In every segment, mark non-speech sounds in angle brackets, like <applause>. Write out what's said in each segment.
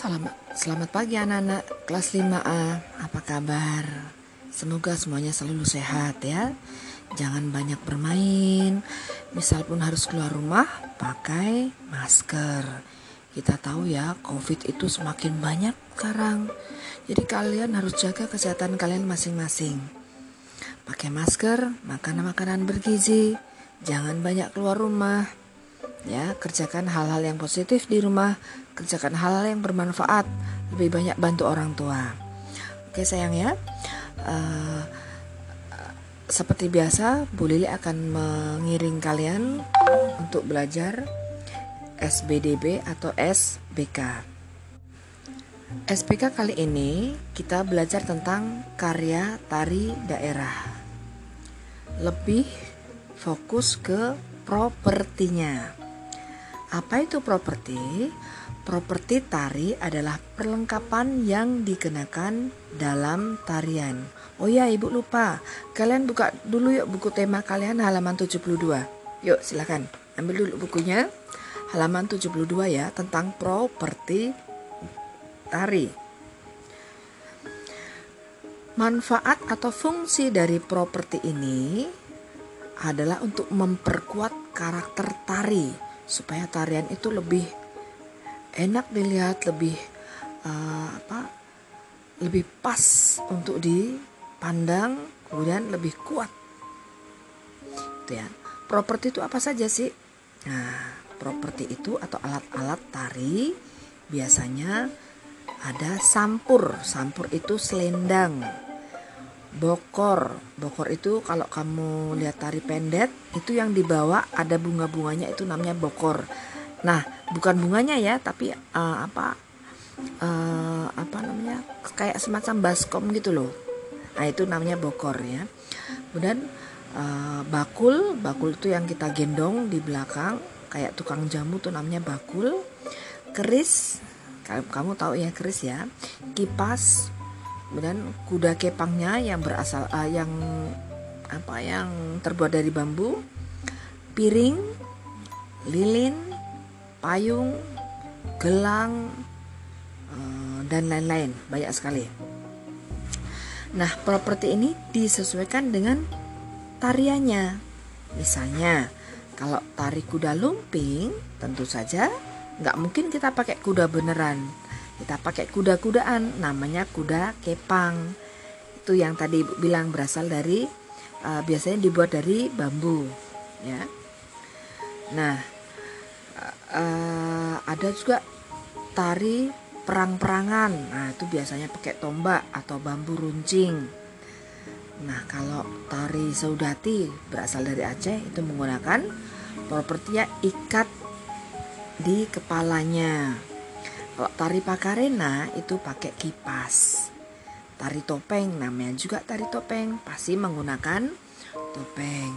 Selamat, selamat pagi anak-anak kelas 5A. Apa kabar? Semoga semuanya selalu sehat ya. Jangan banyak bermain. Misal pun harus keluar rumah, pakai masker. Kita tahu ya, COVID itu semakin banyak sekarang. Jadi kalian harus jaga kesehatan kalian masing-masing. Pakai masker, makan makanan bergizi, jangan banyak keluar rumah ya kerjakan hal-hal yang positif di rumah kerjakan hal-hal yang bermanfaat lebih banyak bantu orang tua. Oke sayang ya. Uh, seperti biasa Bu Lili akan mengiring kalian untuk belajar SBDB atau SBK SBK kali ini kita belajar tentang karya tari daerah. Lebih fokus ke propertinya apa itu properti? Properti tari adalah perlengkapan yang dikenakan dalam tarian. Oh ya, Ibu lupa. Kalian buka dulu yuk buku tema kalian halaman 72. Yuk, silakan. Ambil dulu bukunya. Halaman 72 ya, tentang properti tari. Manfaat atau fungsi dari properti ini adalah untuk memperkuat karakter tari supaya tarian itu lebih enak dilihat lebih uh, apa lebih pas untuk dipandang kemudian lebih kuat. Itu ya. Properti itu apa saja sih? Nah properti itu atau alat-alat tari biasanya ada sampur. Sampur itu selendang bokor. Bokor itu kalau kamu lihat tari pendet itu yang dibawa ada bunga-bunganya itu namanya bokor. Nah bukan bunganya ya tapi uh, apa uh, apa namanya kayak semacam baskom gitu loh. Nah itu namanya bokor ya. Kemudian uh, bakul. Bakul itu yang kita gendong di belakang kayak tukang jamu tuh namanya bakul. Keris. Kamu tahu ya keris ya. Kipas kemudian kuda kepangnya yang berasal uh, yang apa yang terbuat dari bambu piring lilin payung gelang uh, dan lain-lain. Banyak sekali. Nah properti ini disesuaikan dengan tariannya. Misalnya kalau tari kuda lumping tentu saja nggak mungkin kita pakai kuda beneran kita pakai kuda-kudaan namanya kuda kepang. Itu yang tadi ibu bilang berasal dari uh, biasanya dibuat dari bambu ya. Nah uh, ada juga tari perang-perangan. Nah itu biasanya pakai tombak atau bambu runcing. Nah kalau tari saudati berasal dari Aceh itu menggunakan propertinya ikat di kepalanya kalau tari pakarena itu pakai kipas. Tari topeng namanya juga tari topeng, pasti menggunakan topeng.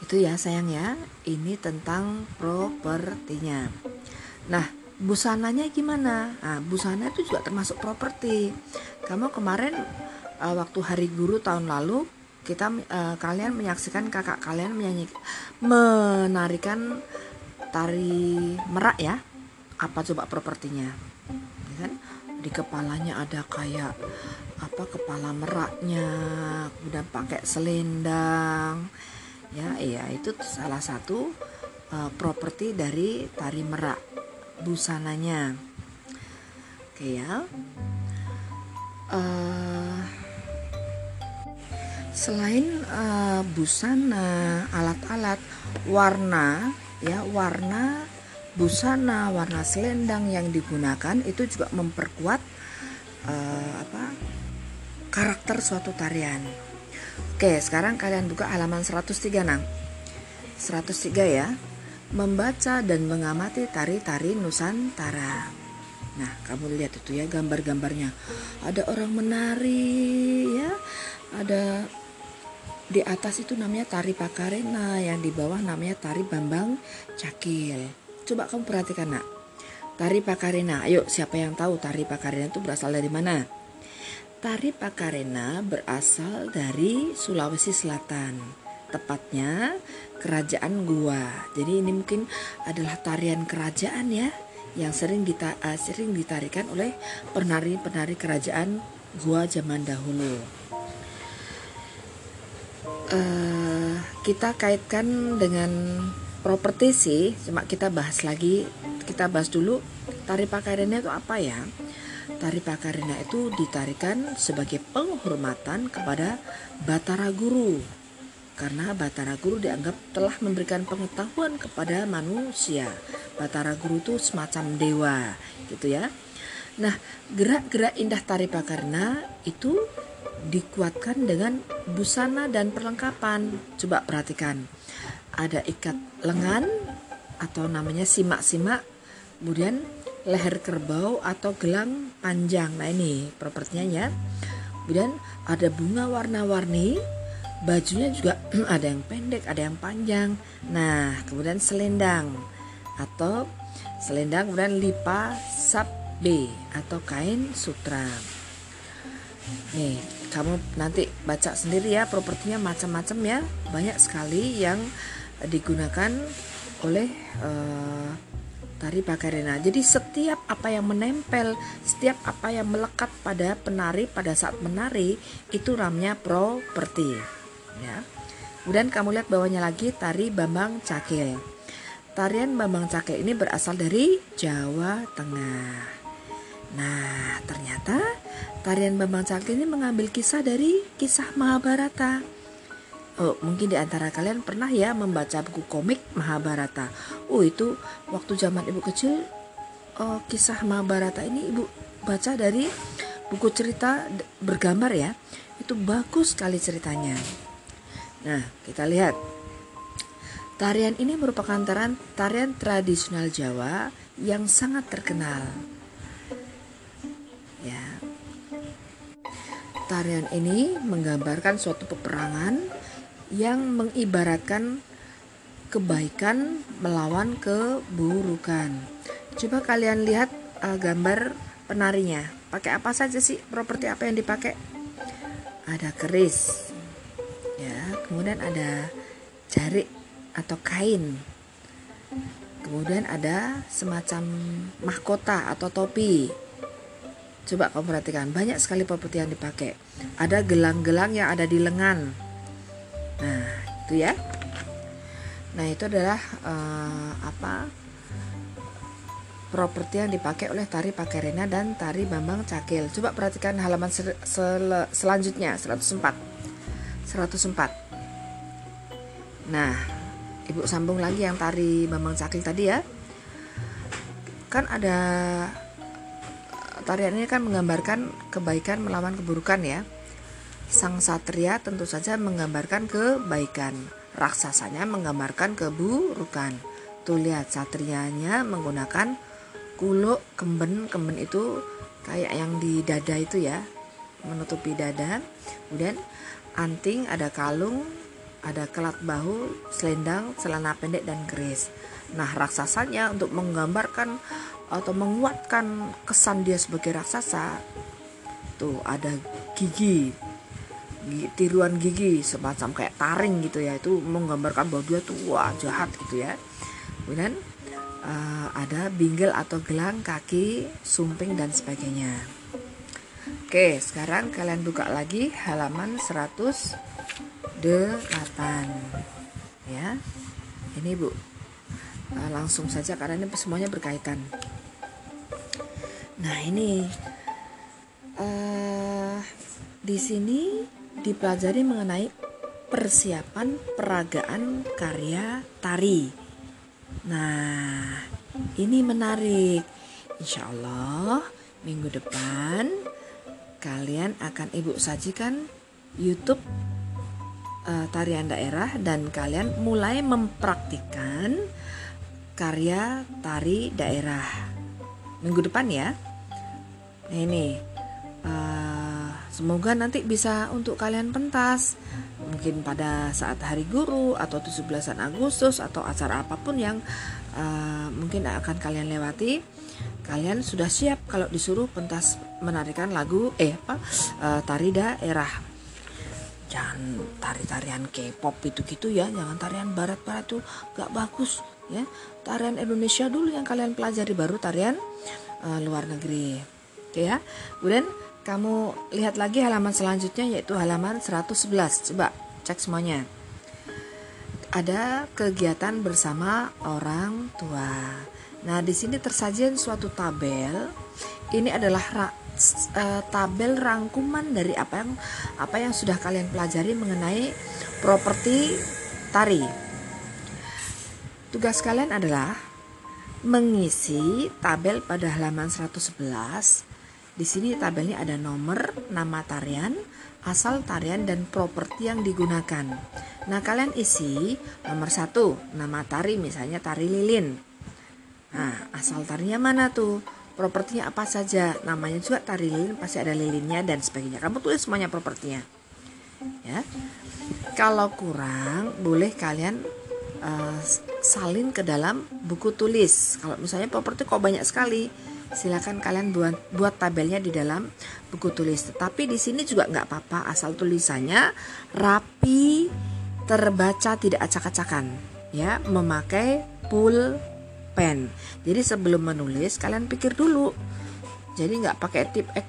Itu ya sayang ya, ini tentang propertinya. Nah, busananya gimana? Nah, busana itu juga termasuk properti. Kamu kemarin uh, waktu hari guru tahun lalu kita uh, kalian menyaksikan kakak kalian menyanyi menarikan tari merak ya. Apa coba propertinya? Ya kan? Di kepalanya ada kayak apa kepala meraknya kemudian pakai selendang. Ya iya itu salah satu uh, properti dari tari merak busananya. Oke ya. Uh, selain uh, busana alat-alat warna ya warna busana warna selendang yang digunakan itu juga memperkuat uh, apa karakter suatu tarian. Oke sekarang kalian buka halaman 103 nang. 103 ya. Membaca dan mengamati tari-tari Nusantara. Nah kamu lihat itu ya gambar-gambarnya. Ada orang menari ya ada di atas itu namanya tari pakarena, yang di bawah namanya tari bambang cakil. Coba kamu perhatikan nak. Tari pakarena, ayo siapa yang tahu tari pakarena itu berasal dari mana? Tari pakarena berasal dari Sulawesi Selatan. Tepatnya kerajaan Gua. Jadi ini mungkin adalah tarian kerajaan ya yang sering dita uh, sering ditarikan oleh penari-penari kerajaan gua zaman dahulu. Uh, kita kaitkan dengan properti sih, cuma kita bahas lagi, kita bahas dulu tari pakarena itu apa ya? Tari pakarena itu ditarikan sebagai penghormatan kepada Batara Guru karena Batara Guru dianggap telah memberikan pengetahuan kepada manusia. Batara Guru itu semacam dewa, gitu ya. Nah, gerak-gerak indah tari pakarna itu dikuatkan dengan busana dan perlengkapan. Coba perhatikan. Ada ikat lengan atau namanya simak-simak, kemudian leher kerbau atau gelang panjang. Nah, ini propertinya ya. Kemudian ada bunga warna-warni bajunya juga <clears throat> ada yang pendek ada yang panjang nah kemudian selendang atau selendang kemudian lipa sabbe atau kain sutra nih kamu nanti baca sendiri ya propertinya macam-macam ya banyak sekali yang digunakan oleh uh, tari pakarena. Jadi setiap apa yang menempel, setiap apa yang melekat pada penari pada saat menari itu namanya properti ya. Kemudian kamu lihat bawahnya lagi tari Bambang Cakil. Tarian Bambang Cakil ini berasal dari Jawa Tengah. Nah, ternyata tarian Bambang Cakil ini mengambil kisah dari kisah Mahabharata. Oh, mungkin di antara kalian pernah ya membaca buku komik Mahabharata. Oh, itu waktu zaman ibu kecil oh, kisah Mahabharata ini ibu baca dari buku cerita bergambar ya. Itu bagus sekali ceritanya. Nah, kita lihat. Tarian ini merupakan tarian, tarian tradisional Jawa yang sangat terkenal. Tarian ini menggambarkan suatu peperangan yang mengibaratkan kebaikan melawan keburukan. Coba kalian lihat uh, gambar penarinya. Pakai apa saja sih? Properti apa yang dipakai? Ada keris, ya kemudian ada jarik atau kain kemudian ada semacam mahkota atau topi coba kamu perhatikan banyak sekali properti yang dipakai. Ada gelang-gelang yang ada di lengan. Nah itu ya. Nah itu adalah uh, apa properti yang dipakai oleh tari Pakerena dan tari Bambang Cakil. Coba perhatikan halaman sel sel selanjutnya 104. 104 Nah Ibu sambung lagi yang tari Bambang Cakil tadi ya. Kan ada Tarian ini kan menggambarkan kebaikan melawan keburukan ya. Sang satria tentu saja menggambarkan kebaikan. Raksasanya menggambarkan keburukan. Tuh lihat satrianya menggunakan kuluk kemben Kemben itu kayak yang di dada itu ya. Menutupi dada. Kemudian anting, ada kalung, ada kelat bahu, selendang, celana pendek dan keris. Nah, raksasanya untuk menggambarkan atau menguatkan kesan dia sebagai raksasa, tuh ada gigi, tiruan gigi semacam kayak taring gitu ya, itu menggambarkan bahwa dia tuh wah jahat gitu ya. Kemudian uh, ada binggel atau gelang kaki, sumping dan sebagainya. Oke, sekarang kalian buka lagi halaman 108. Ya. Ini Bu. Eh, langsung saja karena ini semuanya berkaitan. Nah, ini uh, di sini dipelajari mengenai persiapan peragaan karya tari. Nah, ini menarik. Insya Allah minggu depan kalian akan ibu sajikan YouTube uh, tarian daerah dan kalian mulai mempraktikkan karya tari daerah minggu depan ya. Nah ini uh, semoga nanti bisa untuk kalian pentas. Mungkin pada saat hari guru atau 17 Agustus atau acara apa pun yang uh, mungkin akan kalian lewati kalian sudah siap kalau disuruh pentas menarikan lagu eh apa uh, tari daerah. jangan tari-tarian K-pop itu gitu ya jangan tarian barat-barat tuh gak bagus ya. Tarian Indonesia dulu yang kalian pelajari baru tarian uh, luar negeri ya kemudian kamu lihat lagi halaman selanjutnya yaitu halaman 111 coba cek semuanya ada kegiatan bersama orang tua nah di sini tersajian suatu tabel ini adalah uh, tabel rangkuman dari apa yang apa yang sudah kalian pelajari mengenai properti tari. Tugas kalian adalah mengisi tabel pada halaman 111. Di sini tabelnya ada nomor, nama tarian, asal tarian dan properti yang digunakan. Nah, kalian isi nomor satu, nama tari misalnya tari lilin. Nah, asal tarinya mana tuh? propertinya apa saja namanya juga tari lilin pasti ada lilinnya dan sebagainya kamu tulis semuanya propertinya ya kalau kurang boleh kalian uh, salin ke dalam buku tulis kalau misalnya properti kok banyak sekali silakan kalian buat buat tabelnya di dalam buku tulis tetapi di sini juga nggak apa-apa asal tulisannya rapi terbaca tidak acak-acakan ya memakai full pen. Jadi sebelum menulis kalian pikir dulu. Jadi nggak pakai tip X,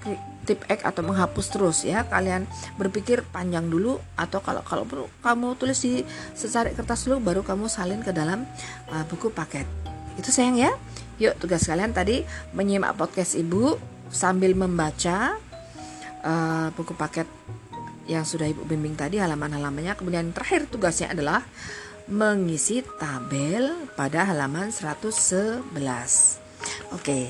tip X atau menghapus terus ya. Kalian berpikir panjang dulu atau kalau kalau perlu kamu tulis di secari kertas dulu baru kamu salin ke dalam uh, buku paket. Itu sayang ya. Yuk tugas kalian tadi menyimak podcast ibu sambil membaca uh, buku paket yang sudah ibu bimbing tadi halaman-halamannya. Kemudian terakhir tugasnya adalah mengisi tabel pada halaman 111. Oke,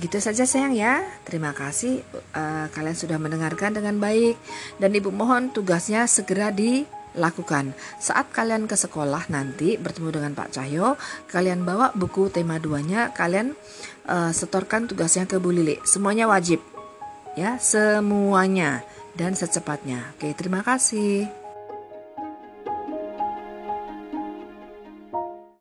gitu saja sayang ya. Terima kasih uh, kalian sudah mendengarkan dengan baik dan Ibu mohon tugasnya segera dilakukan. Saat kalian ke sekolah nanti bertemu dengan Pak Cahyo, kalian bawa buku tema 2-nya, kalian uh, setorkan tugasnya ke Bu Lili. Semuanya wajib. Ya, semuanya dan secepatnya. Oke, terima kasih.